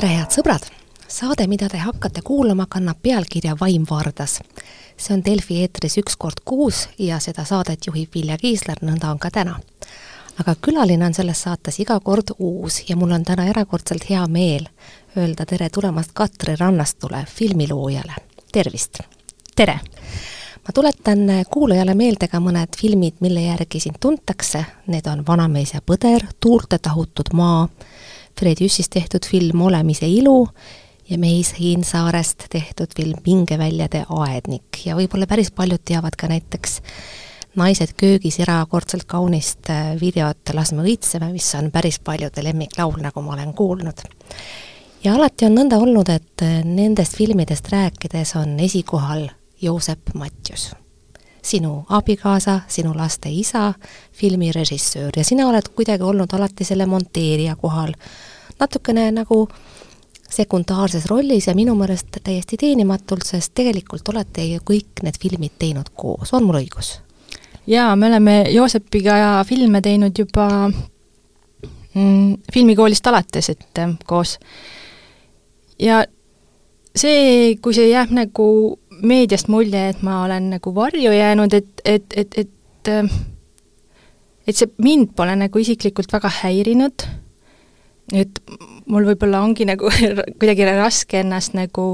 tere, head sõbrad! saade, mida te hakkate kuulama, kannab pealkirja Vaim Vardas. see on Delfi eetris üks kord kuus ja seda saadet juhib Vilja Kiisler, nõnda on ka täna. aga külaline on selles saates iga kord uus ja mul on täna erakordselt hea meel öelda tere tulemast Katri Rannastule, filmiloojale. tervist! tere! ma tuletan kuulajale meelde ka mõned filmid, mille järgi sind tuntakse, need on Vanamees ja põder, Tuulte tahutud maa, Fred Jüssist tehtud film Olemise ilu ja Meis Hiinsaarest tehtud film Pingeväljade aednik. Ja võib-olla päris paljud teavad ka näiteks Naised köögis erakordselt kaunist äh, videot Las me õitseme, mis on päris paljude lemmiklaul, nagu ma olen kuulnud. ja alati on nõnda olnud, et äh, nendest filmidest rääkides on esikohal Joosep Matjus. Sinu abikaasa, sinu laste isa, filmirežissöör. Ja sina oled kuidagi olnud alati selle monteerija kohal, natukene nagu sekundaarses rollis ja minu meelest täiesti teenimatult, sest tegelikult olete ju kõik need filmid teinud koos, on mul õigus? jaa, me oleme Joosepiga filme teinud juba mm, filmikoolist alates, et äh, koos. ja see, kui see jääb nagu meediast mulje, et ma olen nagu varju jäänud, et, et, et, et äh, et see mind pole nagu isiklikult väga häirinud, et mul võib-olla ongi nagu kuidagi raske ennast nagu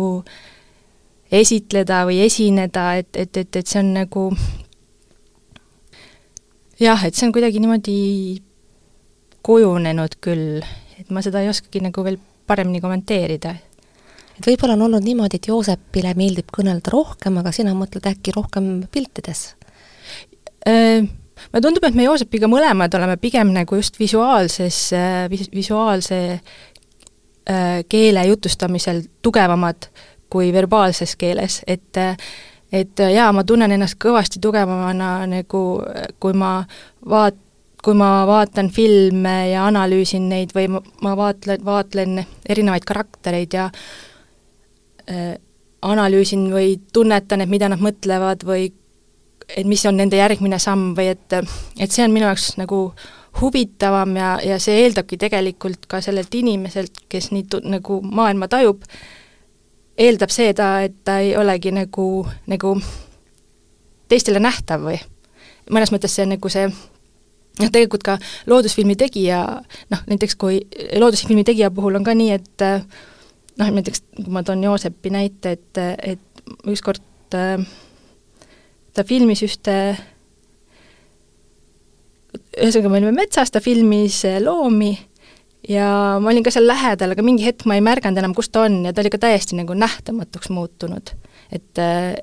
esitleda või esineda, et, et, et, et see on nagu jah, et see on kuidagi niimoodi kujunenud küll, et ma seda ei oskagi nagu veel paremini kommenteerida et võib-olla on olnud niimoodi, et Joosepile meeldib kõnelda rohkem, aga sina mõtled äkki rohkem piltides? Äh, mulle tundub, et me Joosepiga mõlemad oleme pigem nagu just visuaalses vis,, visuaalse äh, keele jutustamisel tugevamad kui verbaalses keeles, et et jaa, ma tunnen ennast kõvasti tugevamana nagu, kui ma vaat-, kui ma vaatan filme ja analüüsin neid või ma, ma vaatlen, vaatlen erinevaid karaktereid ja äh, analüüsin või tunnetan, et mida nad mõtlevad või et mis on nende järgmine samm või et, et see on minu jaoks nagu huvitavam ja, ja see eeldabki tegelikult ka sellelt inimeselt, kes nii tu-, nagu maailma tajub, eeldab seda, et ta ei olegi nagu, nagu teistele nähtav või mõnes mõttes see on nagu see noh, tegelikult ka loodusfilmi tegija, noh näiteks kui loodusfilmi tegija puhul on ka nii, et noh, näiteks kui ma toon Joosepi näite, et, et ükskord äh, ta filmis ühte, ühesõnaga me olime metsas, ta filmis äh, loomi ja ma olin ka seal lähedal, aga mingi hetk ma ei märganud enam, kus ta on ja ta oli ka täiesti nagu nähtamatuks muutunud. et, äh,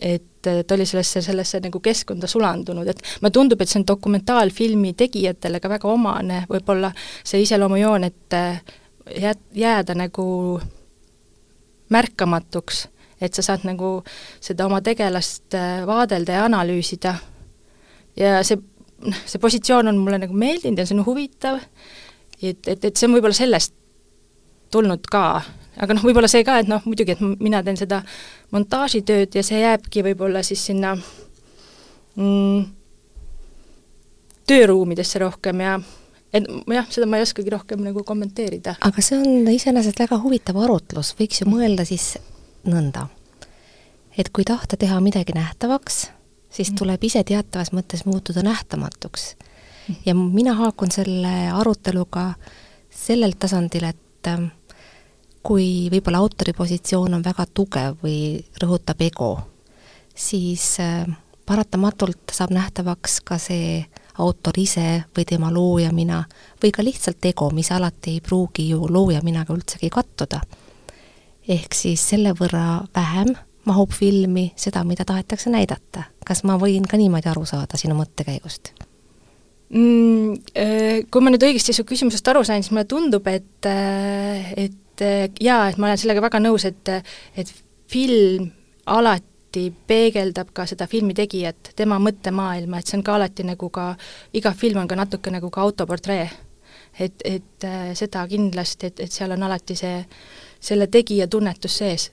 et ta oli sellesse, sellesse nagu keskkonda sulandunud, et mulle tundub, et see on dokumentaalfilmi tegijatele ka väga omane, võib-olla see iseloomujoon, et jää-, jääda nagu märkamatuks, et sa saad nagu seda oma tegelast äh, vaadelda ja analüüsida. ja see, noh, see positsioon on mulle nagu meeldinud ja see on huvitav, et, et, et see on võib-olla sellest tulnud ka, aga noh, võib-olla see ka, et noh, muidugi, et mina teen seda montaažitööd ja see jääbki võib-olla siis sinna mm, tööruumidesse rohkem ja et jah, seda ma ei oskagi rohkem nagu kommenteerida. aga see on iseenesest väga huvitav arutlus, võiks ju mõelda siis nõnda, et kui tahta teha midagi nähtavaks, siis mm. tuleb ise teatavas mõttes muutuda nähtamatuks. Mm. ja mina haakun selle aruteluga sellel tasandil, et ähm, kui võib-olla autori positsioon on väga tugev või rõhutab ego, siis äh, paratamatult saab nähtavaks ka see autor ise või tema loojamina või ka lihtsalt ego, mis alati ei pruugi ju loojaminaga üldsegi kattuda. Ehk siis selle võrra vähem mahub filmi seda, mida tahetakse näidata. kas ma võin ka niimoodi aru saada sinu mõttekäigust? mm,? Äh, kui ma nüüd õigesti su küsimusest aru sain, siis mulle tundub, et, äh, et äh, jaa, et ma olen sellega väga nõus, et, et film alati peegeldab ka seda filmi tegijat, tema mõttemaailma, et see on ka alati nagu ka, iga film on ka natuke nagu ka autoportree. et, et äh, seda kindlasti, et, et seal on alati see, selle tegija tunnetus sees.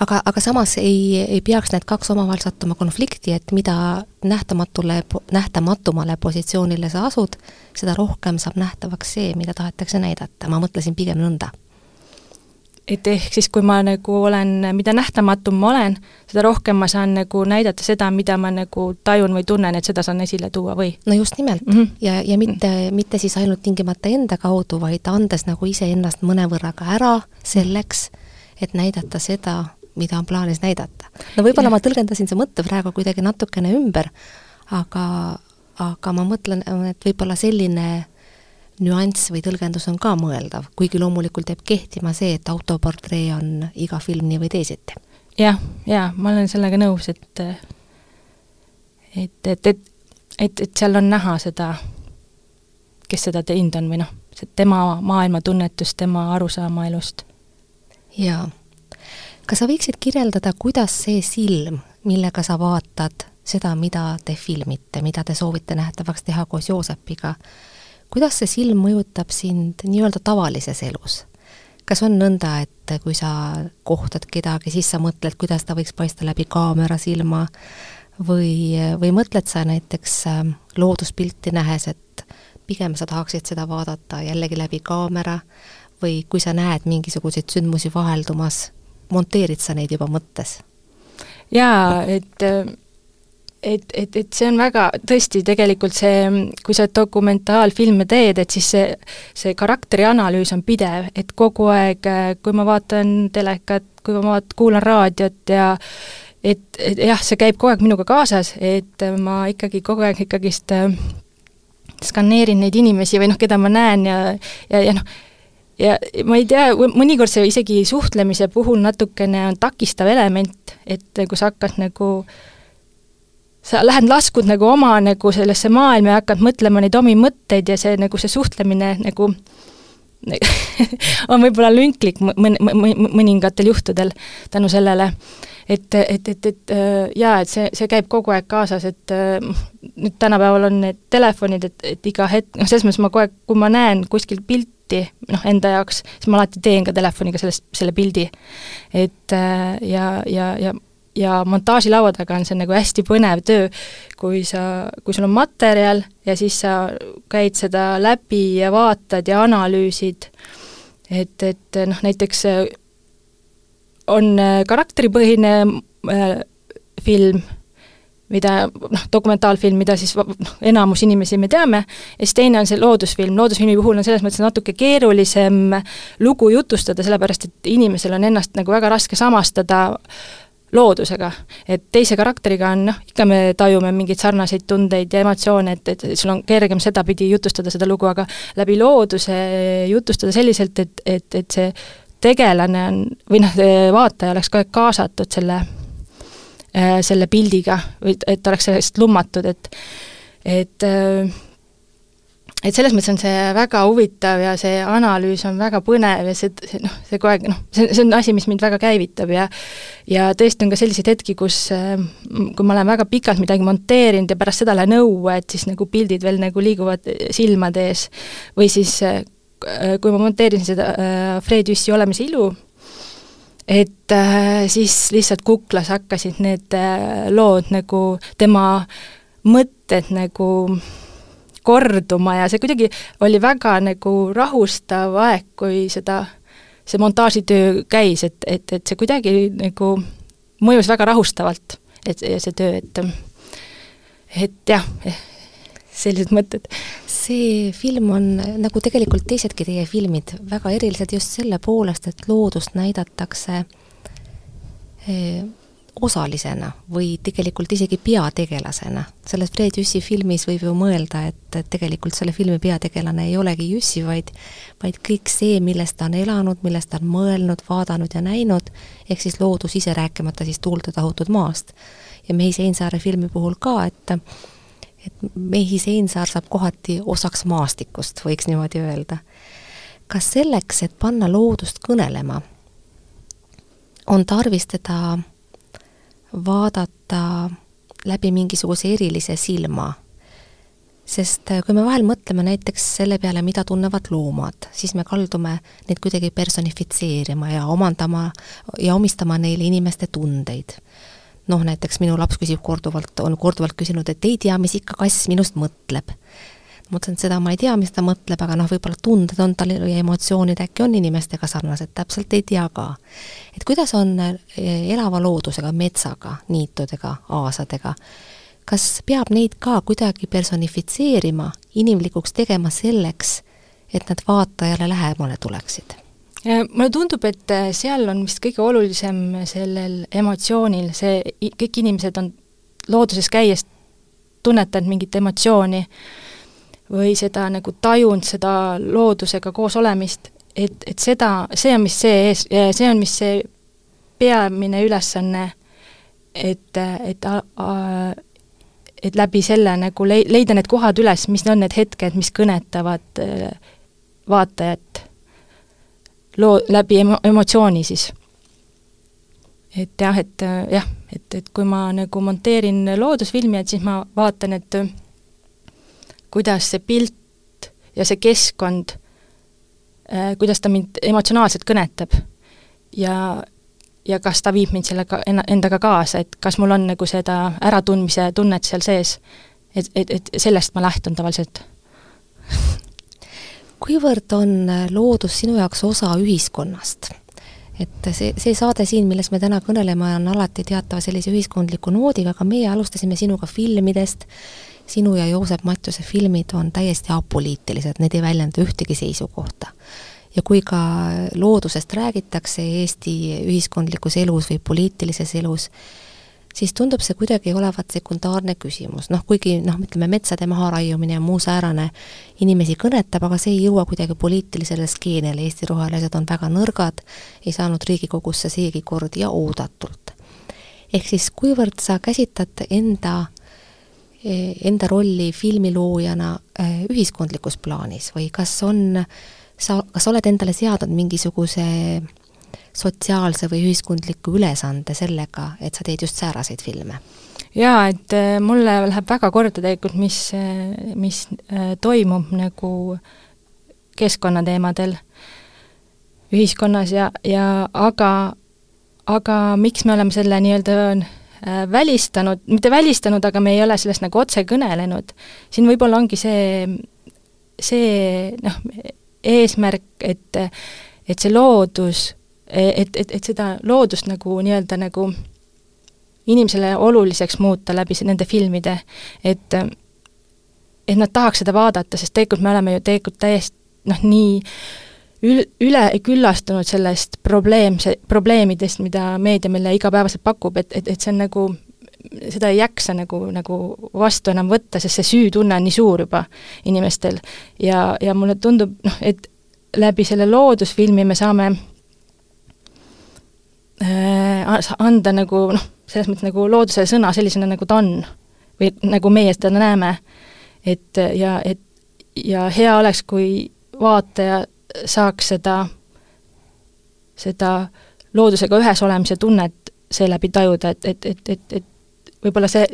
aga, aga samas ei, ei peaks need kaks omavahel sattuma konflikti, et mida nähtamatule, nähtamatumale positsioonile sa asud, seda rohkem saab nähtavaks see, mida tahetakse näidata, ma mõtlesin pigem nõnda et ehk siis, kui ma nagu olen, mida nähtamatum ma olen, seda rohkem ma saan nagu näidata seda, mida ma nagu tajun või tunnen, et seda saan esile tuua või? no just nimelt mm. -hmm. ja, ja mitte, mitte siis ainult tingimata enda kaudu, vaid andes nagu iseennast mõnevõrra ka ära selleks, et näidata seda, mida on plaanis näidata. no võib-olla ma tõlgendasin see mõtte praegu kuidagi natukene ümber, aga, aga ma mõtlen, et võib-olla selline nüanss või tõlgendus on ka mõeldav, kuigi loomulikult jääb kehtima see, et autoportree on iga film nii või teisiti ja,. jah, jaa, ma olen sellega nõus, et et, et, et, et, et seal on näha seda, kes seda teinud on või noh, tema maailmatunnetus, tema arusaama elust. jaa. kas sa võiksid kirjeldada, kuidas see silm, millega sa vaatad seda, mida te filmite, mida te soovite nähtavaks teha koos Joosepiga, kuidas see silm mõjutab sind nii-öelda tavalises elus? kas on nõnda, et kui sa kohtad kedagi, siis sa mõtled, kuidas ta võiks paista läbi kaamera silma või, või mõtled sa näiteks ähm, looduspilti nähes, et pigem sa tahaksid seda vaadata jällegi läbi kaamera või kui sa näed mingisuguseid sündmusi vaheldumas, monteerid sa neid juba mõttes? jaa, et et, et, et see on väga, tõesti, tegelikult see, kui sa dokumentaalfilme teed, et siis see, see karakteri analüüs on pidev, et kogu aeg, kui ma vaatan telekat, kui ma vaat-, kuulan raadiot ja et, et jah, see käib kogu aeg minuga kaasas, et ma ikkagi kogu aeg ikkagist äh, skaneerin neid inimesi või noh, keda ma näen ja, ja, ja noh, ja ma ei tea, mõnikord see isegi suhtlemise puhul natukene on takistav element, et kui sa hakkad nagu äh, sa lähed laskud nagu oma nagu sellesse maailma ja hakkad mõtlema neid omi mõtteid ja see nagu see suhtlemine nagu on võib-olla lünklik mõn-, mõningatel juhtudel tänu sellele, et, et, et, et äh, jaa, et see, see käib kogu aeg kaasas, et äh, nüüd tänapäeval on need telefonid, et, et iga hetk, noh, selles mõttes ma kogu aeg, kui ma näen kuskil pilti, noh, enda jaoks, siis ma alati teen ka telefoniga sellest, selle pildi. et äh, ja, ja, ja ja montaažilaua taga on see nagu hästi põnev töö, kui sa, kui sul on materjal ja siis sa käid seda läbi ja vaatad ja analüüsid, et, et noh, näiteks äh, on äh, karakteripõhine äh, film, mida noh, dokumentaalfilm, mida siis noh, enamus inimesi me teame, ja siis teine on see loodusfilm, loodusfilmi puhul on selles mõttes natuke keerulisem lugu jutustada, sellepärast et inimesel on ennast nagu väga raske samastada loodusega. et teise karakteriga on noh, ikka me tajume mingeid sarnaseid tundeid ja emotsioone, et, et sul on kergem sedapidi jutustada seda lugu, aga läbi looduse jutustada selliselt, et, et, et see tegelane on, või noh, vaataja oleks aeg kaasatud selle, äh, selle pildiga või et oleks sellest lummatud, et et äh, et selles mõttes on see väga huvitav ja see analüüs on väga põnev ja see, see noh, see kogu aeg noh, see, see on asi, mis mind väga käivitab ja ja tõesti on ka selliseid hetki, kus kui ma olen väga pikalt midagi monteerinud ja pärast seda lähen õue, et siis nagu pildid veel nagu liiguvad silmade ees. või siis kui ma monteerisin seda Fred Jüssi Olemise ilu, et siis lihtsalt kuklas hakkasid need lood nagu, tema mõtted nagu korduma ja see kuidagi oli väga nagu rahustav aeg, kui seda, see montaažitöö käis, et, et, et see kuidagi nagu mõjus väga rahustavalt, et see töö, et et jah, sellised mõtted. see film on, nagu tegelikult teisedki teie filmid, väga erilised just selle poolest, et loodust näidatakse eh, osalisena või tegelikult isegi peategelasena. selles Fred Jüssi filmis võib ju mõelda, et tegelikult selle filmi peategelane ei olegi Jüssi, vaid vaid kõik see, millest ta on elanud, millest ta on mõelnud, vaadanud ja näinud, ehk siis loodus ise, rääkimata siis tuulte tahutud maast. ja Mehis Einsaare filmi puhul ka, et et Mehis Einsaar saab kohati osaks maastikust, võiks niimoodi öelda. kas selleks, et panna loodust kõnelema, on tarvis teda vaadata läbi mingisuguse erilise silma. sest äh, kui me vahel mõtleme näiteks selle peale, mida tunnevad loomad, siis me kaldume neid kuidagi personifitseerima ja omandama ja omistama neile inimeste tundeid. noh, näiteks minu laps küsib korduvalt, on korduvalt küsinud, et ei tea, mis ikka kass minust mõtleb. Mõtlesin, et seda ma ei tea, mis ta mõtleb, aga noh, võib-olla tunded on tal ja emotsioonid äkki on inimestega sarnased, täpselt ei tea ka. et kuidas on äh, elava loodusega, metsaga, niitudega, aasadega kas peab neid ka kuidagi personifitseerima, inimlikuks tegema selleks, et nad vaatajale lähemale tuleksid? mulle tundub, et äh, seal on vist kõige olulisem sellel emotsioonil, see, kõik inimesed on looduses käies tunnetanud mingit emotsiooni või seda nagu tajunud, seda loodusega koos olemist, et, et seda, see on, mis see ees, see on, mis see peamine ülesanne, et, et a, a, et läbi selle nagu lei-, leida need kohad üles, mis on need hetked, mis kõnetavad äh, vaatajat loo, läbi emo-, emotsiooni siis. et jah, et äh, jah, et, et kui ma nagu monteerin loodusfilmi, et siis ma vaatan, et kuidas see pilt ja see keskkond, kuidas ta mind emotsionaalselt kõnetab. ja ja kas ta viib mind sellega endaga kaasa, et kas mul on nagu seda äratundmise tunnet seal sees. et, et, et sellest ma lähtun tavaliselt kuivõrd on loodus sinu jaoks osa ühiskonnast? et see, see saade siin, millest me täna kõneleme, on alati teatava sellise ühiskondliku noodiga, aga meie alustasime sinuga filmidest, sinu ja Joosep Matjuse filmid on täiesti apoliitilised, need ei väljenda ühtegi seisukohta. Ja kui ka loodusest räägitakse Eesti ühiskondlikus elus või poliitilises elus, siis tundub see kuidagi olevat sekundaarne küsimus, noh kuigi noh, ütleme metsade maharaiumine ja muu säärane inimesi kõnetab, aga see ei jõua kuidagi poliitilisele skeenele, Eesti rohelised on väga nõrgad, ei saanud Riigikogusse seegi kord ja oodatult. ehk siis kuivõrd sa käsitled enda enda rolli filmiloojana eh, ühiskondlikus plaanis või kas on sa, kas oled endale seadnud mingisuguse sotsiaalse või ühiskondliku ülesande sellega, et sa teed just sääraseid filme? jaa, et äh, mulle läheb väga korda tegelikult, mis, mis toimub nagu keskkonnateemadel ühiskonnas ja, ja aga, aga miks me oleme selle nii-öelda välistanud, mitte välistanud, aga me ei ole sellest nagu otse kõnelenud, siin võib-olla ongi see, see noh, eesmärk, et, et see loodus, et, et, et seda loodust nagu nii-öelda nagu inimesele oluliseks muuta läbi nende filmide, et et nad tahaks seda vaadata, sest tegelikult me oleme ju tegelikult täiesti noh, nii ül-, üle küllastunud sellest probleemse, probleemidest, mida meedia meile igapäevaselt pakub, et, et, et see on nagu seda ei jaksa nagu, nagu vastu enam võtta, sest see süütunne on nii suur juba inimestel. ja, ja mulle tundub, noh, et läbi selle loodusfilmi me saame äh, anda nagu noh, selles mõttes nagu loodusele sõna sellisena, nagu ta on. või nagu meie seda näeme. et ja, et ja hea oleks, kui vaataja saaks seda, seda loodusega ühes olemise tunnet seeläbi tajuda, et, et, et, et, et võib-olla see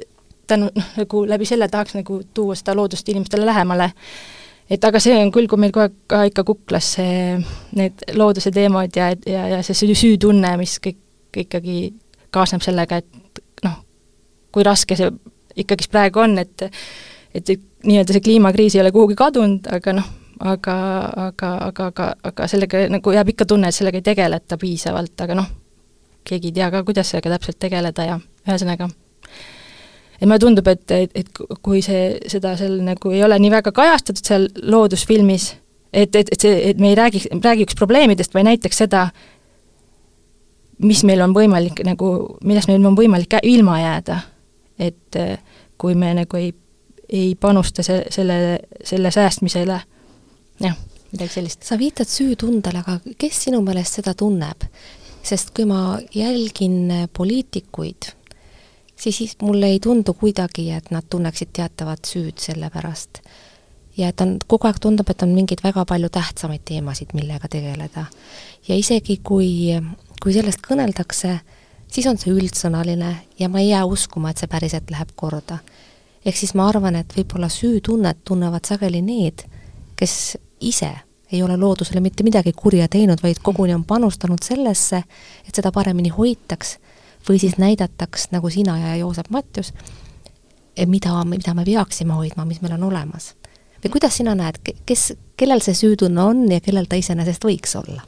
tänu, noh, nagu läbi selle tahaks nagu tuua seda loodust inimestele lähemale. et aga see on küll, kui meil kogu aeg ka ikka kuklas see, need looduse teemad ja, ja, ja see süütunne, mis kõik ikkagi kaasneb sellega, et noh, kui raske see ikkagist praegu on, et et nii-öelda see kliimakriis ei ole kuhugi kadunud, aga noh, aga, aga, aga, aga, aga sellega nagu jääb ikka tunne, et sellega ei tegeleta piisavalt, aga noh, keegi ei tea ka, kuidas sellega täpselt tegeleda ja ühesõnaga et mulle tundub, et, et, et kui see, seda seal nagu ei ole nii väga kajastatud seal loodusfilmis, et, et, et see, et me ei räägiks, räägiks probleemidest, vaid näiteks seda, mis meil on võimalik nagu, millest meil on võimalik ilma jääda. et kui me nagu ei, ei panusta se-, selle, selle säästmisele, jah, midagi sellist. sa viitad süütundele, aga kes sinu meelest seda tunneb? sest kui ma jälgin poliitikuid, siis, siis mulle ei tundu kuidagi, et nad tunneksid teatavat süüd selle pärast. ja et on, kogu aeg tundub, et on mingeid väga palju tähtsamaid teemasid, millega tegeleda. ja isegi, kui, kui sellest kõneldakse, siis on see üldsõnaline ja ma ei jää uskuma, et see päriselt läheb korda. ehk siis ma arvan, et võib-olla süütunnet tunnevad sageli need, kes ise ei ole loodusele mitte midagi kurja teinud, vaid koguni on panustanud sellesse, et seda paremini hoitaks või siis näidataks, nagu sina ja Joosep Matjus, mida, mida me peaksime hoidma, mis meil on olemas. või kuidas sina näed, kes, kellel see süütunne on ja kellel ta iseenesest võiks olla?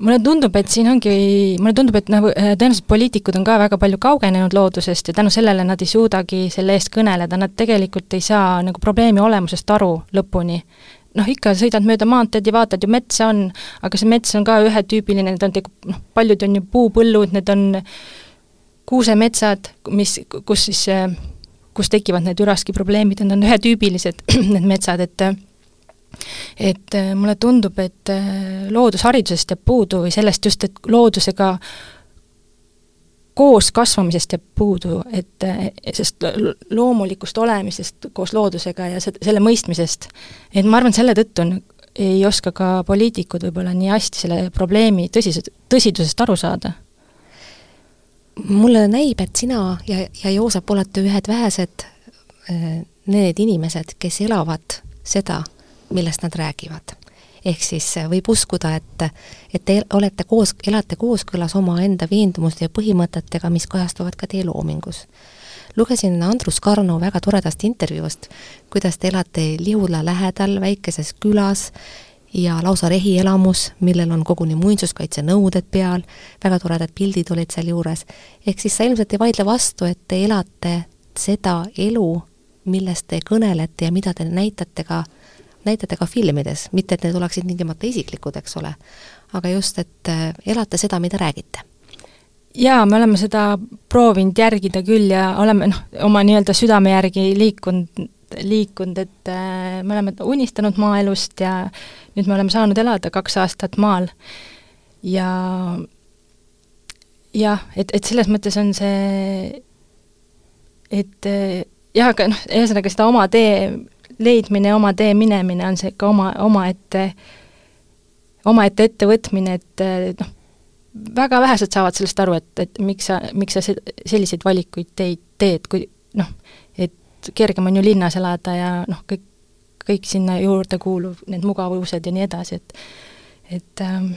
mulle tundub, et siin ongi, mulle tundub, et nagu äh, tõenäoliselt poliitikud on ka väga palju kaugenenud loodusest ja tänu sellele nad ei suudagi selle eest kõneleda, nad tegelikult ei saa nagu probleemi olemusest aru lõpuni. Noh, ikka sõidad mööda maanteed ja vaatad ju metsa on, aga see mets on ka ühetüübiline, need on tegu-, noh, paljud on ju puupõllud, need on kuusemetsad, mis, kus siis, äh, kus tekivad need üraskiprobleemid, need on ühetüübilised, need metsad, et et äh, mulle tundub, et äh, loodusharidusest jääb puudu või sellest just, et loodusega koos kasvamisest jääb puudu, et äh, sest loomulikust olemisest koos loodusega ja selle mõistmisest. et ma arvan, selle tõttu on, ei oska ka poliitikud võib-olla nii hästi selle probleemi tõsisus, tõsidusest aru saada. mulle näib, et sina ja, ja Joosep olete ühed vähesed need inimesed, kes elavad seda millest nad räägivad. Ehk siis äh, võib uskuda, et, et te olete koos, elate kooskõlas omaenda veendumuste ja põhimõtetega, mis kajastuvad ka teie loomingus. lugesin Andrus Karno väga toredast intervjuust, kuidas te elate Lihula lähedal väikeses külas ja lausa rehielamus, millel on koguni muinsuskaitsenõuded peal, väga toredad pildid olid sealjuures. ehk siis sa ilmselt ei vaidle vastu, et te elate seda elu, millest te kõnelete ja mida te näitate ka näitate ka filmides, mitte et need oleksid tingimata isiklikud, eks ole, aga just, et äh, elate seda, mida räägite jaa, me oleme seda proovinud järgida küll ja oleme noh, oma nii-öelda südame järgi liikunud, liikunud, et äh, me oleme unistanud maaelust ja nüüd me oleme saanud elada kaks aastat maal. ja jah, et, et selles mõttes on see, et äh, jah, aga noh, ühesõnaga seda oma tee leidmine, oma tee minemine on see ikka oma, omaette, omaette ettevõtmine, et noh, väga vähesed saavad sellest aru, et, et miks sa, miks sa selliseid valikuid teid teed, kui noh, et kergem on ju linnas elada ja noh, kõik, kõik sinna juurde kuuluv, need mugavused ja nii edasi, et et ähm,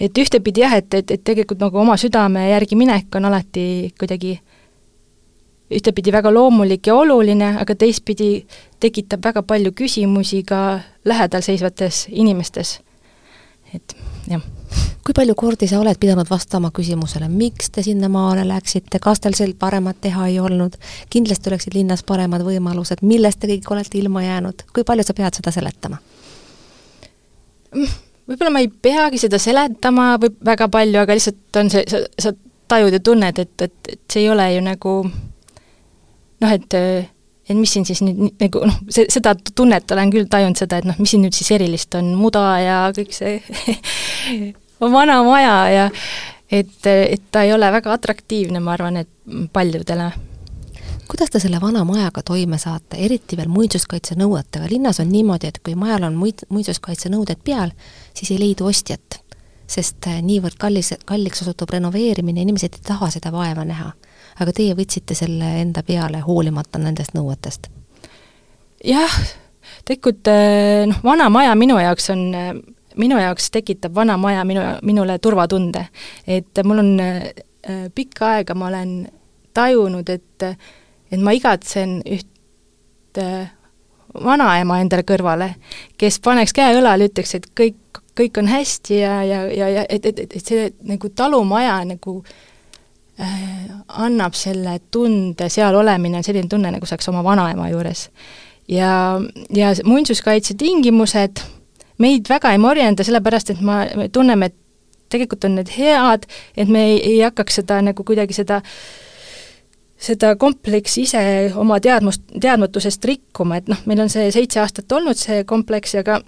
et ühtepidi jah, et, et, et tegelikult nagu oma südame järgi minek on alati kuidagi ühtepidi väga loomulik ja oluline, aga teistpidi tekitab väga palju küsimusi ka lähedal seisvates inimestes. et jah. kui palju kordi sa oled pidanud vastama küsimusele, miks te sinna maale läksite, kas teil seal paremat teha ei olnud, kindlasti oleksid linnas paremad võimalused, millest te kõik olete ilma jäänud, kui palju sa pead seda seletama? võib-olla ma ei peagi seda seletama või väga palju, aga lihtsalt on see, sa, sa tajud ja tunned, et, et, et see ei ole ju nagu noh, et et mis siin siis nüüd nagu noh, see, seda tunnet olen küll tajunud seda, et noh, mis siin nüüd siis erilist on, muda ja kõik see vana maja ja et, et ta ei ole väga atraktiivne, ma arvan, et paljudele. kuidas te selle vana majaga toime saate, eriti veel muinsuskaitsenõuetega, linnas on niimoodi, et kui majal on muid, muinsuskaitsenõuded peal, siis ei leidu ostjat. sest niivõrd kallis, kalliks osutub renoveerimine, inimesed ei taha seda vaeva näha aga teie võtsite selle enda peale, hoolimata nendest nõuetest? jah, tegelikult eh, noh, vana maja minu jaoks on, minu jaoks tekitab vana maja minu, minule turvatunde. et mul on eh, pikka aega, ma olen tajunud, et et ma igatsen üht vanaema endale kõrvale, kes paneks käe õlale, ütleks, et kõik, kõik on hästi ja, ja, ja, ja et, et, et, et see nagu talumaja nagu Äh, annab selle tunde, seal olemine on selline tunne, nagu saaks oma vanaema juures. ja, ja muinsuskaitse tingimused meid väga ei morjenda, sellepärast et ma, me tunneme, et tegelikult on need head, et me ei, ei hakkaks seda nagu kuidagi seda seda kompleksi ise oma teadmust, teadmatusest rikkuma, et noh, meil on see seitse aastat olnud, see kompleks, aga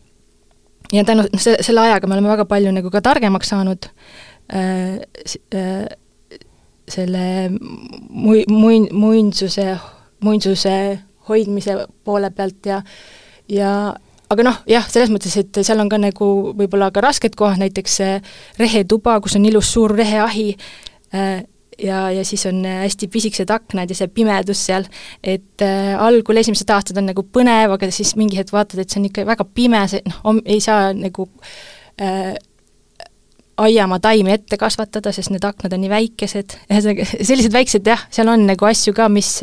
ja tänu noh, se-, selle ajaga me oleme väga palju nagu ka targemaks saanud äh,, äh, selle mui-, muin-, muinsuse, muinsuse hoidmise poole pealt ja ja aga noh, jah, selles mõttes, et seal on ka nagu võib-olla ka rasked kohad, näiteks rehetuba, kus on ilus suur reheahi äh,, ja, ja siis on hästi pisikesed aknad ja see pimedus seal, et äh, algul esimesed aastad on nagu põnev, aga siis mingi hetk vaatad, et see on ikka väga pime, see noh, ei saa nagu äh, aiamaa taimi ette kasvatada, sest need aknad on nii väikesed, ühesõnaga sellised väiksed jah, seal on nagu asju ka, mis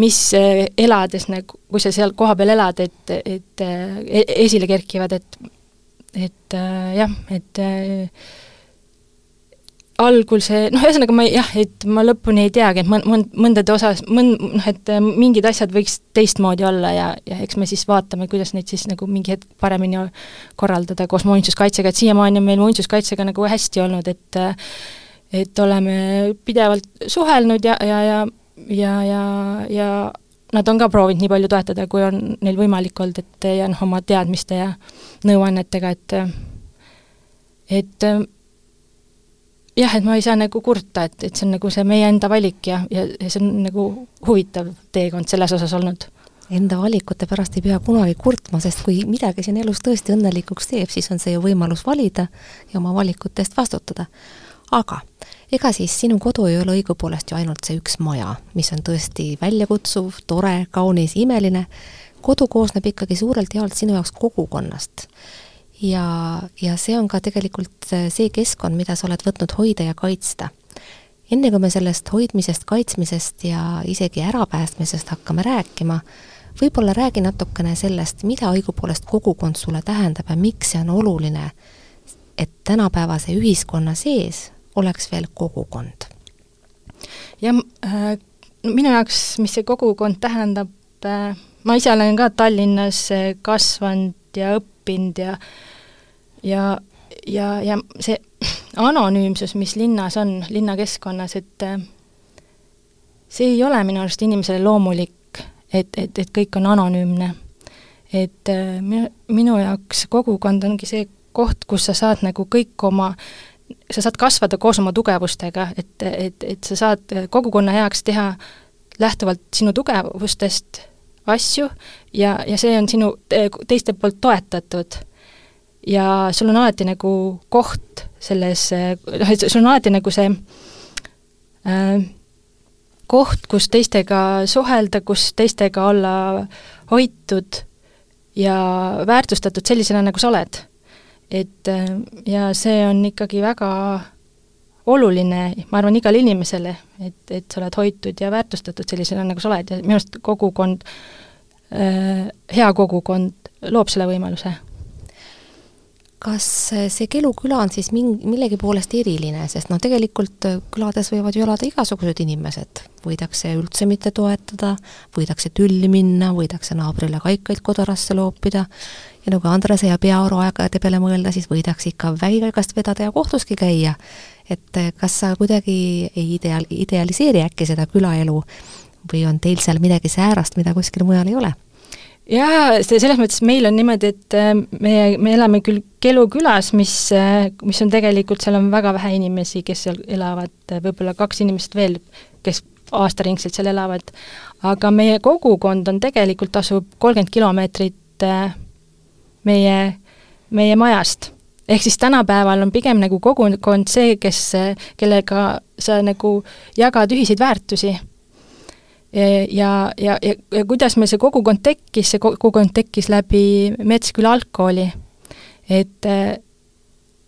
mis äh, elades nagu, kui sa seal kohapeal elad, et, et e-, esile kerkivad, et et äh, jah, et algul see, noh, ühesõnaga ma jah, et ma lõpuni ei teagi, et mõn-, mõn-, mõndade osas, mõn-, noh, et äh, mingid asjad võiks teistmoodi olla ja, ja eks me siis vaatame, kuidas neid siis nagu mingi hetk paremini korraldada koos muinsuskaitsega, et siiamaani on meil muinsuskaitsega nagu hästi olnud, et et oleme pidevalt suhelnud ja, ja, ja ja, ja, ja nad on ka proovinud nii palju toetada, kui on neil võimalik olnud, et ja noh, oma teadmiste ja nõuannetega, et et jah, et ma ei saa nagu kurta, et, et see on nagu see meie enda valik ja, ja, ja see on nagu huvitav teekond selles osas olnud. Enda valikute pärast ei pea kunagi kurtma, sest kui midagi siin elus tõesti õnnelikuks teeb, siis on see ju võimalus valida ja oma valikute eest vastutada. aga ega siis sinu kodu ei ole õigupoolest ju ainult see üks maja, mis on tõesti väljakutsuv, tore, kaunis, imeline, kodu koosneb ikkagi suurelt jaolt sinu jaoks kogukonnast ja, ja see on ka tegelikult see keskkond, mida sa oled võtnud hoida ja kaitsta. enne kui me sellest hoidmisest, kaitsmisest ja isegi ärapäästmisest hakkame rääkima, võib-olla räägi natukene sellest, mida õigupoolest kogukond sulle tähendab ja miks see on oluline, et tänapäevase ühiskonna sees oleks veel kogukond? jah äh,, minu jaoks, mis see kogukond tähendab äh,, ma ise olen ka Tallinnas äh, kasvanud ja õppinud ja äh, ja, ja, ja see anonüümsus, mis linnas on, linnakeskkonnas, et äh, see ei ole minu arust inimesele loomulik, et, et, et kõik on anonüümne. et äh, minu, minu jaoks kogukond ongi see koht, kus sa saad nagu kõik oma, sa saad kasvada koos oma tugevustega, et, et, et sa saad kogukonna heaks teha lähtuvalt sinu tugevustest asju ja, ja see on sinu teiste poolt toetatud ja sul on alati nagu koht selles, noh, et sul on alati nagu see äh, koht, kus teistega suhelda, kus teistega olla hoitud ja väärtustatud sellisena, nagu sa oled. et äh, ja see on ikkagi väga oluline, ma arvan, igale inimesele, et, et sa oled hoitud ja väärtustatud sellisena, nagu sa oled ja minu arust kogukond äh,, hea kogukond loob selle võimaluse kas see Kelu küla on siis mingi, millegi poolest eriline, sest noh, tegelikult äh, külades võivad ju elada igasugused inimesed, võidakse üldse mitte toetada, võidakse tülli minna, võidakse naabrile kaikaid kodarasse loopida ja nagu Andrase ja Pearu aegade peale mõelda, siis võidakse ikka väikaigast vedada ja kohtuski käia. et äh, kas sa kuidagi ei ideal-, idealiseeri äkki seda külaelu või on teil seal midagi säärast, mida kuskil mujal ei ole? Jaa, selles mõttes meil on niimoodi, et äh, me, me elame küll Kelu külas, mis, äh, mis on tegelikult, seal on väga vähe inimesi, kes seal elavad, võib-olla kaks inimest veel, kes aastaringselt seal elavad, aga meie kogukond on tegelikult, asub kolmkümmend kilomeetrit äh, meie, meie majast. ehk siis tänapäeval on pigem nagu kogukond see, kes, kellega sa nagu jagad ühiseid väärtusi ja, ja, ja, ja kuidas meil see kogukond tekkis, see kogukond tekkis läbi Metsküla algkooli. et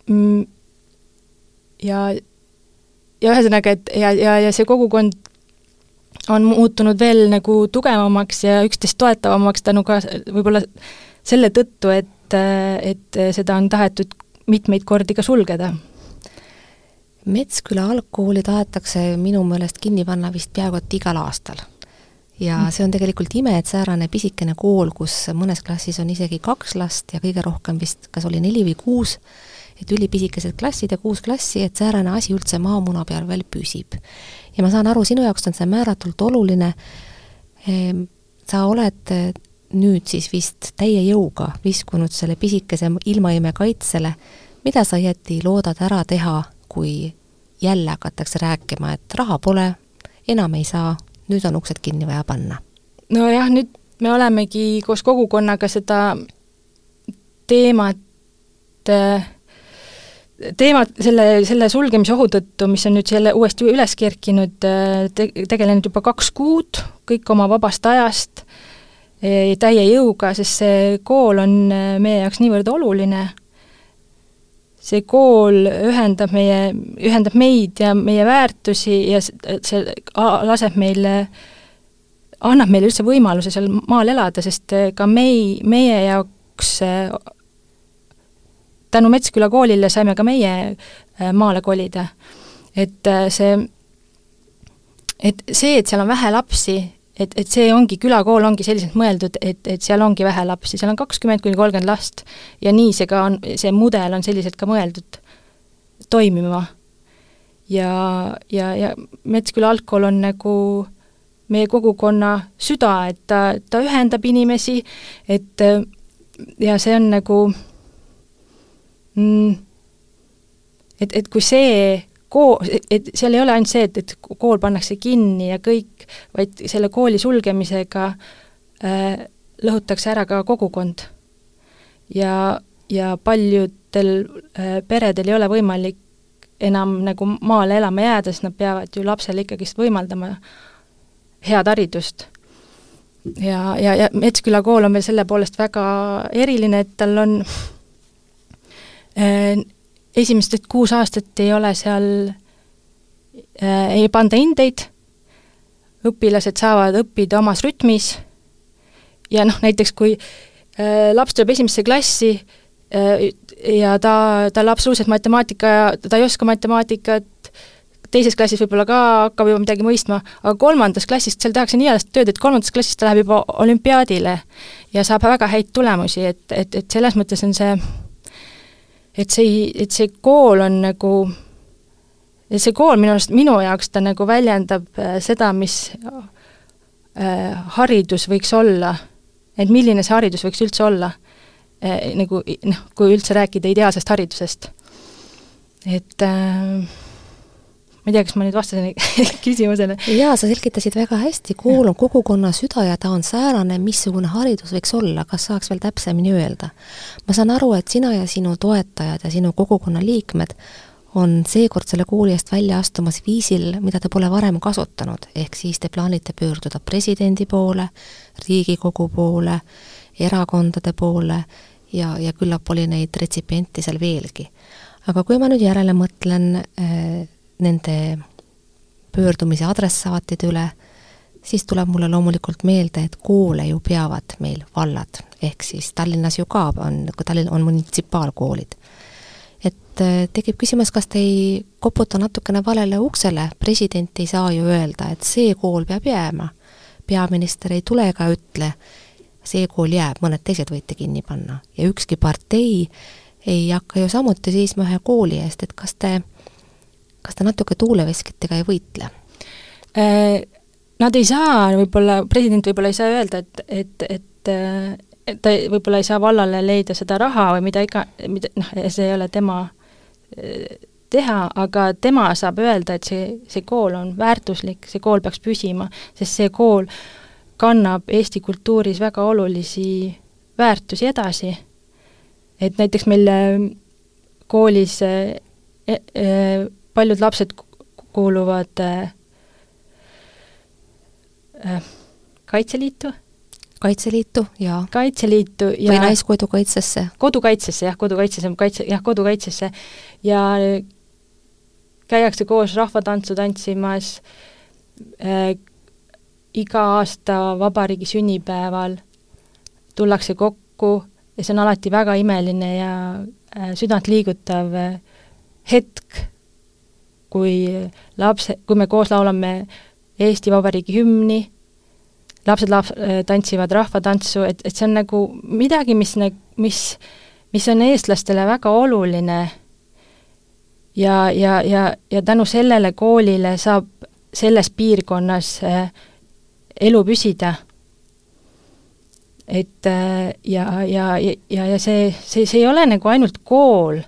mm, ja, ja ühesõnaga, et ja, ja, ja see kogukond on muutunud veel nagu tugevamaks ja üksteist toetavamaks tänu ka võib-olla selle tõttu, et, et seda on tahetud mitmeid kordi ka sulgeda Metsküla algkooli tahetakse minu meelest kinni panna vist peaaegu et igal aastal ja mm. see on tegelikult ime, et säärane pisikene kool, kus mõnes klassis on isegi kaks last ja kõige rohkem vist, kas oli neli või kuus, et ülipisikesed klassid ja kuus klassi, et säärane asi üldse maamuna peal veel püsib. ja ma saan aru, sinu jaoks on see määratult oluline, ehm, sa oled eh, nüüd siis vist täie jõuga viskunud selle pisikese ilmaime kaitsele, mida sa õieti loodad ära teha, kui jälle hakatakse rääkima, et raha pole, enam ei saa, nüüd on uksed kinni vaja panna? nojah, nüüd me olemegi koos kogukonnaga seda teemat teemad selle, selle sulgemise ohu tõttu, mis on nüüd jälle uuesti üles kerkinud, te-, tegelenud juba kaks kuud, kõik oma vabast ajast, täie jõuga, sest see kool on meie jaoks niivõrd oluline, see kool ühendab meie, ühendab meid ja meie väärtusi ja see laseb meile, annab meile üldse võimaluse seal maal elada, sest ka mei-, meie jaoks tänu Metsküla koolile saime ka meie äh, maale kolida. et see, et see, et seal on vähe lapsi, et, et see ongi, külakool ongi selliselt mõeldud, et, et seal ongi vähe lapsi, seal on kakskümmend kuni kolmkümmend last ja nii see ka on, see mudel on selliselt ka mõeldud toimima. ja, ja, ja Metsküla algkool on nagu meie kogukonna süda, et ta, ta ühendab inimesi, et ja see on nagu mm, et, et kui see kool, et seal ei ole ainult see, et, et kool pannakse kinni ja kõik, vaid selle kooli sulgemisega äh, lõhutakse ära ka kogukond. ja, ja paljudel äh, peredel ei ole võimalik enam nagu maale elama jääda, sest nad peavad ju lapsele ikkagist võimaldama head haridust. ja, ja, ja Metsküla kool on veel selle poolest väga eriline, et tal on Äh, esimesed kuus aastat ei ole seal, äh, ei panda hindeid, õpilased saavad õppida omas rütmis. ja noh, näiteks kui äh, laps tuleb esimesse klassi ja ta, tal absoluutselt matemaatika, ta ei oska matemaatikat, teises klassis võib-olla ka hakkab juba midagi mõistma, aga kolmandas klassis, seal tehakse nii head tööd, et kolmandas klassis ta läheb juba olümpiaadile ja saab väga häid tulemusi, et, et, et selles mõttes on see et see, et see kool on nagu, see kool minu arust, minu jaoks ta nagu väljendab äh, seda, mis äh, haridus võiks olla, et milline see haridus võiks üldse olla äh,, nagu noh, kui üldse rääkida ideaalsest haridusest. et äh, ma ei tea, kas ma nüüd vastasin küsimusele? jaa, sa selgitasid väga hästi, kool on kogukonna süda ja ta on säärane, missugune haridus võiks olla, kas saaks veel täpsemini öelda? ma saan aru, et sina ja sinu toetajad ja sinu kogukonna liikmed on seekord selle kooli eest välja astumas viisil, mida te pole varem kasutanud, ehk siis te plaanite pöörduda presidendi poole, Riigikogu poole, erakondade poole ja, ja küllap oli neid retsipiente seal veelgi. aga kui ma nüüd järele mõtlen äh, nende pöördumise adressaatide üle, siis tuleb mulle loomulikult meelde, et koole ju peavad meil vallad, ehk siis Tallinnas ju ka on, Tallinn on munitsipaalkoolid. et äh, tekib küsimus, kas te ei koputa natukene valele uksele, president ei saa ju öelda, et see kool peab jääma. peaminister ei tule ega ütle, see kool jääb, mõned teised võite kinni panna ja ükski partei ei hakka ju samuti seisma ühe kooli eest, et kas te kas ta natuke tuuleveskitega ei võitle? Äh, nad ei saa võib-olla, president võib-olla ei saa öelda, et, et, et et ta võib-olla ei saa vallale leida seda raha või mida iga, mida noh, see ei ole tema äh, teha, aga tema saab öelda, et see, see kool on väärtuslik, see kool peaks püsima, sest see kool kannab Eesti kultuuris väga olulisi väärtusi edasi. et näiteks meil äh, koolis e, paljud lapsed kuuluvad äh, äh, Kaitseliitu. kaitseliitu, jaa. kaitseliitu ja või Naiskodukaitsesse. kodukaitsesse, jah, kodukaitsesse, kaitse, jah, kodukaitsesse ja käiakse koos rahvatantsu tantsimas äh,, iga aasta vabariigi sünnipäeval tullakse kokku ja see on alati väga imeline ja äh, südantliigutav äh, hetk kui lapse, kui me koos laulame Eesti Vabariigi hümni, lapsed laps-, tantsivad rahvatantsu, et, et see on nagu midagi, mis, mis, mis on eestlastele väga oluline ja, ja, ja, ja tänu sellele koolile saab selles piirkonnas äh, elu püsida. et äh, ja, ja, ja, ja see, see, see ei ole nagu ainult kool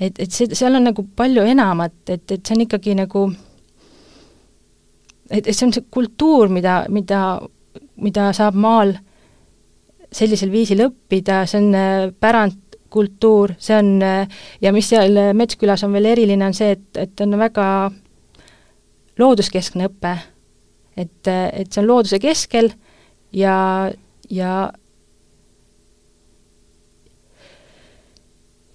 et, et see, seal on nagu palju enamat, et, et see on ikkagi nagu et, et see on see kultuur, mida, mida, mida saab maal sellisel viisil õppida, see on äh, pärand kultuur, see on, ja mis seal Metskülas on veel eriline, on see, et, et on väga looduskeskne õpe. et, et see on looduse keskel ja, ja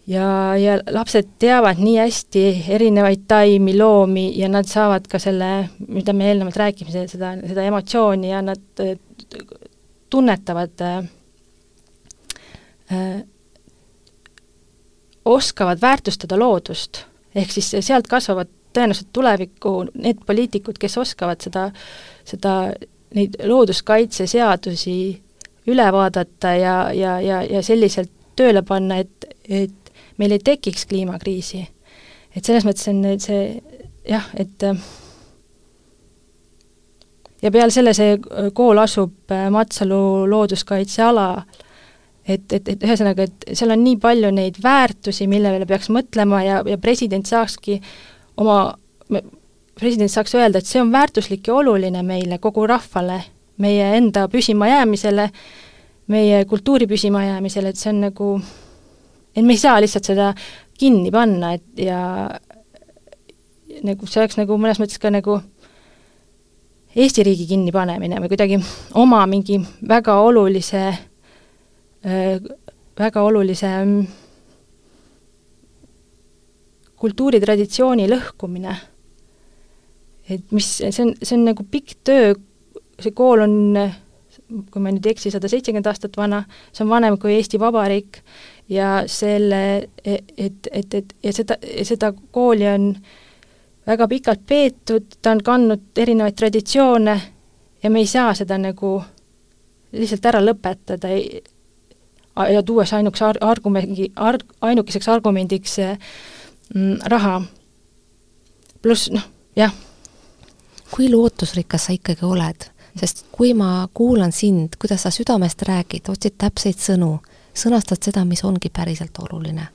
ja, ja lapsed teavad nii hästi erinevaid taimi, loomi ja nad saavad ka selle, mida me eelnevalt rääkisime, seda, seda emotsiooni ja nad tunnetavad äh, äh, oskavad väärtustada loodust, ehk siis sealt kasvavad tõenäoliselt tulevikku need poliitikud, kes oskavad seda, seda, neid looduskaitseseadusi üle vaadata ja, ja, ja, ja selliselt tööle panna, et, et meil ei tekiks kliimakriisi. et selles mõttes on see jah, et ja peale selle see kool asub äh, Matsalu looduskaitsealal, et, et, et ühesõnaga, et seal on nii palju neid väärtusi, millele peaks mõtlema ja, ja president saakski oma, president saaks öelda, et see on väärtuslik ja oluline meile, kogu rahvale, meie enda püsimajäämisele, meie kultuuri püsimajäämisele, et see on nagu, et me ei saa lihtsalt seda kinni panna, et ja nagu see oleks nagu mõnes mõttes ka nagu Eesti riigi kinnipanemine või kuidagi oma mingi väga olulise, väga olulise mm, kultuuritraditsiooni lõhkumine. et mis, see on, see on nagu pikk töö, see kool on, kui ma nüüd ei eksi, sada seitsekümmend aastat vana, see on vanem kui Eesti Vabariik ja selle, et, et, et ja seda, seda kooli on väga pikalt peetud, ta on kandnud erinevaid traditsioone ja me ei saa seda nagu lihtsalt ära lõpetada ei, ja tuues ainuks ar-, argumendi, arg-, ainukeseks argumendiks mm, raha. pluss noh, jah. kui lootusrikas sa ikkagi oled? sest kui ma kuulan sind, kuidas sa südamest räägid, otsid täpseid sõnu, sõnastad seda, mis ongi päriselt oluline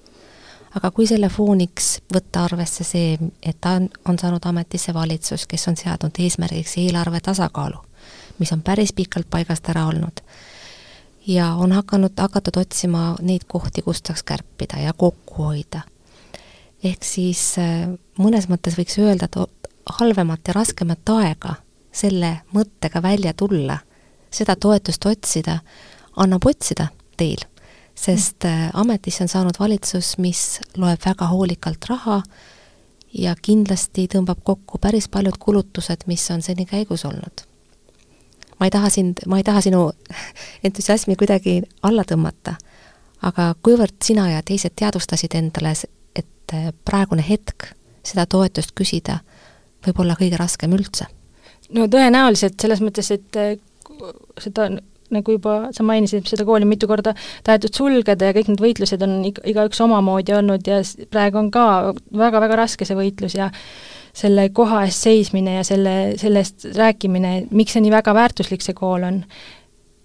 aga kui selle fooniks võtta arvesse see, et ta on, on saanud ametisse valitsus, kes on seadnud eesmärgiks eelarve tasakaalu, mis on päris pikalt paigast ära olnud, ja on hakanud, hakatud otsima neid kohti, kust saaks kärpida ja kokku hoida. ehk siis äh, mõnes mõttes võiks öelda, et halvemat ja raskemat aega selle mõttega välja tulla, seda toetust otsida, annab otsida teil sest äh, ametisse on saanud valitsus, mis loeb väga hoolikalt raha ja kindlasti tõmbab kokku päris paljud kulutused, mis on seni käigus olnud. ma ei taha sind, ma ei taha sinu entusiasmi kuidagi alla tõmmata, aga kuivõrd sina ja teised teadvustasid endale, et äh, praegune hetk seda toetust küsida võib olla kõige raskem üldse? no tõenäoliselt, selles mõttes, et äh, seda nagu juba sa mainisid, seda kooli mitu korda tahetud sulgeda ja kõik need võitlused on iga, igaüks omamoodi olnud ja praegu on ka väga-väga raske see võitlus ja selle koha eest seismine ja selle, sellest rääkimine, miks see nii väga väärtuslik see kool on,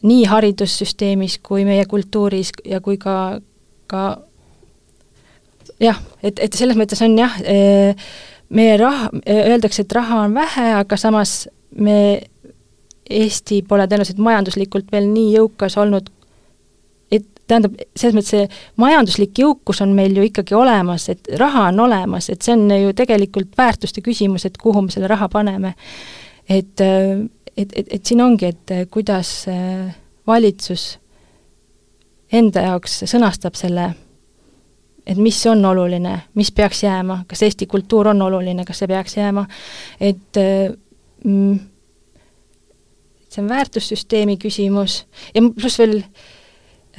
nii haridussüsteemis kui meie kultuuris ja kui ka, ka jah, et, et selles mõttes on jah, meie raha, öeldakse, et raha on vähe, aga samas me Eesti pole tõenäoliselt majanduslikult veel nii jõukas olnud, et tähendab, selles mõttes see majanduslik jõukus on meil ju ikkagi olemas, et raha on olemas, et see on ju tegelikult väärtuste küsimus, et kuhu me selle raha paneme. et, et, et, et siin ongi, et kuidas valitsus enda jaoks sõnastab selle, et mis on oluline, mis peaks jääma, kas Eesti kultuur on oluline, kas see peaks jääma, et mm, see on väärtussüsteemi küsimus. Ja pluss veel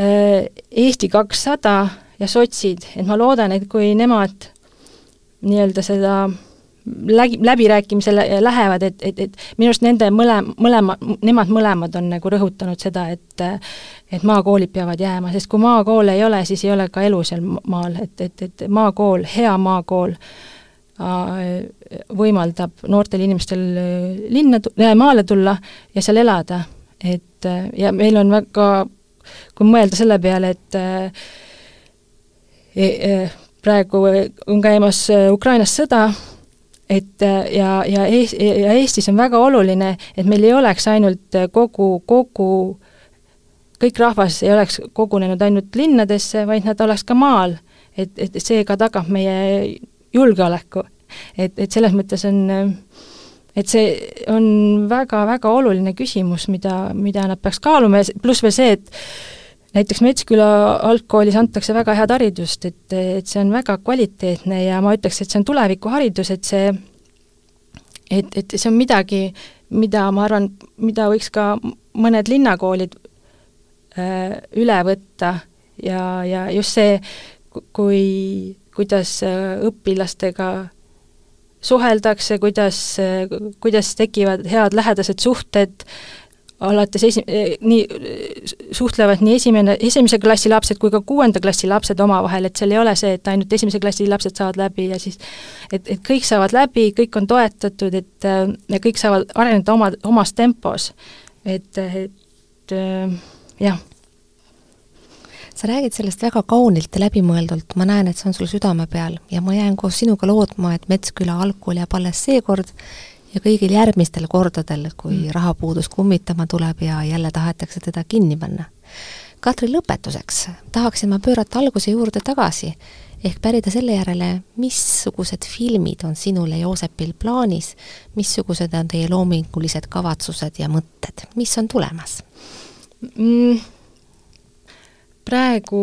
äh, Eesti kakssada ja sotsid, et ma loodan, et kui nemad nii-öelda seda läbi, läbirääkimisele lähevad, et, et, et minu arust nende mõle, mõlema, nemad mõlemad on nagu rõhutanud seda, et et maakoolid peavad jääma, sest kui maakoole ei ole, siis ei ole ka elu seal maal, et, et, et maakool, hea maakool äh, võimaldab noortel inimestel äh, linna, äh, maale tulla ja seal elada. et äh, ja meil on väga, kui mõelda selle peale, et e, e, praegu on käimas Ukrainas sõda, et ja, ja Eest-, ja Eestis on väga oluline, et meil ei oleks ainult kogu, kogu kõik rahvas ei oleks kogunenud ainult linnadesse, vaid nad oleks ka maal. et, et see ka tagab meie julgeoleku. et, et selles mõttes on, et see on väga-väga oluline küsimus, mida, mida nad peaks kaaluma ja pluss veel see, et näiteks Metsküla algkoolis antakse väga head haridust, et, et see on väga kvaliteetne ja ma ütleks, et see on tulevikuharidus, et see et, et see on midagi, mida ma arvan, mida võiks ka mõned linnakoolid äh, üle võtta ja, ja just see, kui, kuidas äh, õpilastega suheldakse, kuidas, äh, kuidas tekivad head lähedased suhted äh,, alates esi-, eh, nii, suhtlevad nii esimene, esimese klassi lapsed kui ka kuuenda klassi lapsed omavahel, et seal ei ole see, et ainult esimese klassi lapsed saavad läbi ja siis et, et kõik saavad läbi, kõik on toetatud, et äh, ja kõik saavad areneda oma, omas tempos. et, et äh, jah. Sa räägid sellest väga kaunilt ja läbimõeldult, ma näen, et see on sul südame peal ja ma jään koos sinuga lootma, et Metsküla algkool jääb alles seekord ja kõigil järgmistel kordadel, kui mm. rahapuudus kummitama tuleb ja jälle tahetakse teda kinni panna. Katri, lõpetuseks tahaksin ma pöörata alguse juurde tagasi, ehk pärida selle järele, missugused filmid on sinul ja Joosepil plaanis, missugused on teie loomingulised kavatsused ja mõtted, mis on tulemas mm.? Praegu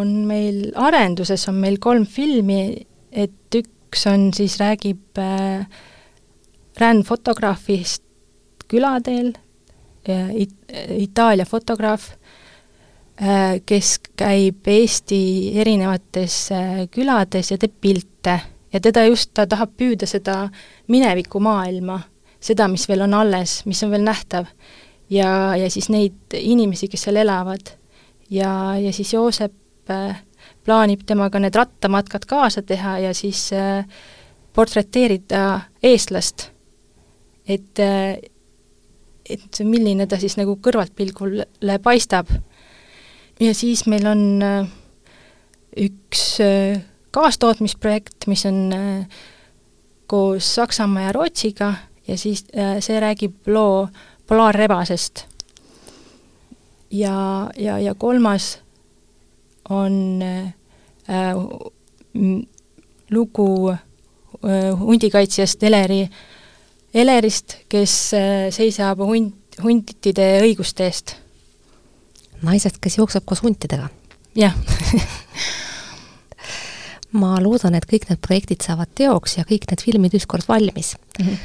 on meil arenduses, on meil kolm filmi, et üks on siis, räägib äh, rändfotograafist külateel, It-, Itaalia fotograaf, äh, kes käib Eesti erinevates äh, külades ja teeb pilte ja teda just, ta tahab püüda seda minevikumaailma, seda, mis veel on alles, mis on veel nähtav. ja, ja siis neid inimesi, kes seal elavad. Ja, ja siis Joosep äh, plaanib temaga need rattamatkad kaasa teha ja siis portreteerida eestlast et, et milline ta siis nagu kõrvaltpilgule paistab. ja siis meil on äh, üks äh, kaastootmisprojekt, mis on äh, koos Saksamaa ja Rootsiga ja siis see räägib loo polaarrebasest. Ja, ja, ja kolmas on äh, lugu äh, hundikaitsjast Eleri Elerist, kes äh, seisab hunt, huntide õiguste eest. naisest, kes jookseb koos huntidega? jah ma loodan, et kõik need projektid saavad teoks ja kõik need filmid ükskord valmis mm. -hmm.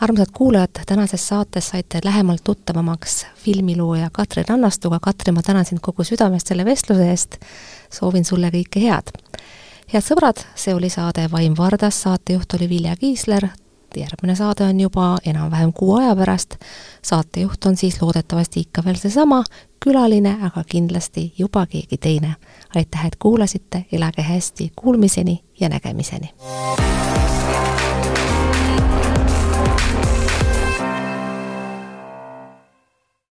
Armsad kuulajad, tänases saates saite lähemalt tuttavamaks filmilooja Katrin Rannastuga. Katrin, ma tänan sind kogu südamest selle vestluse eest, soovin sulle kõike head. head sõbrad, see oli saade Vaim Vardas, saatejuht oli Vilja Kiisler, järgmine saade on juba enam-vähem kuu aja pärast. saatejuht on siis loodetavasti ikka veel seesama külaline, aga kindlasti juba keegi teine. aitäh, et kuulasite, elage hästi, kuulmiseni ja nägemiseni!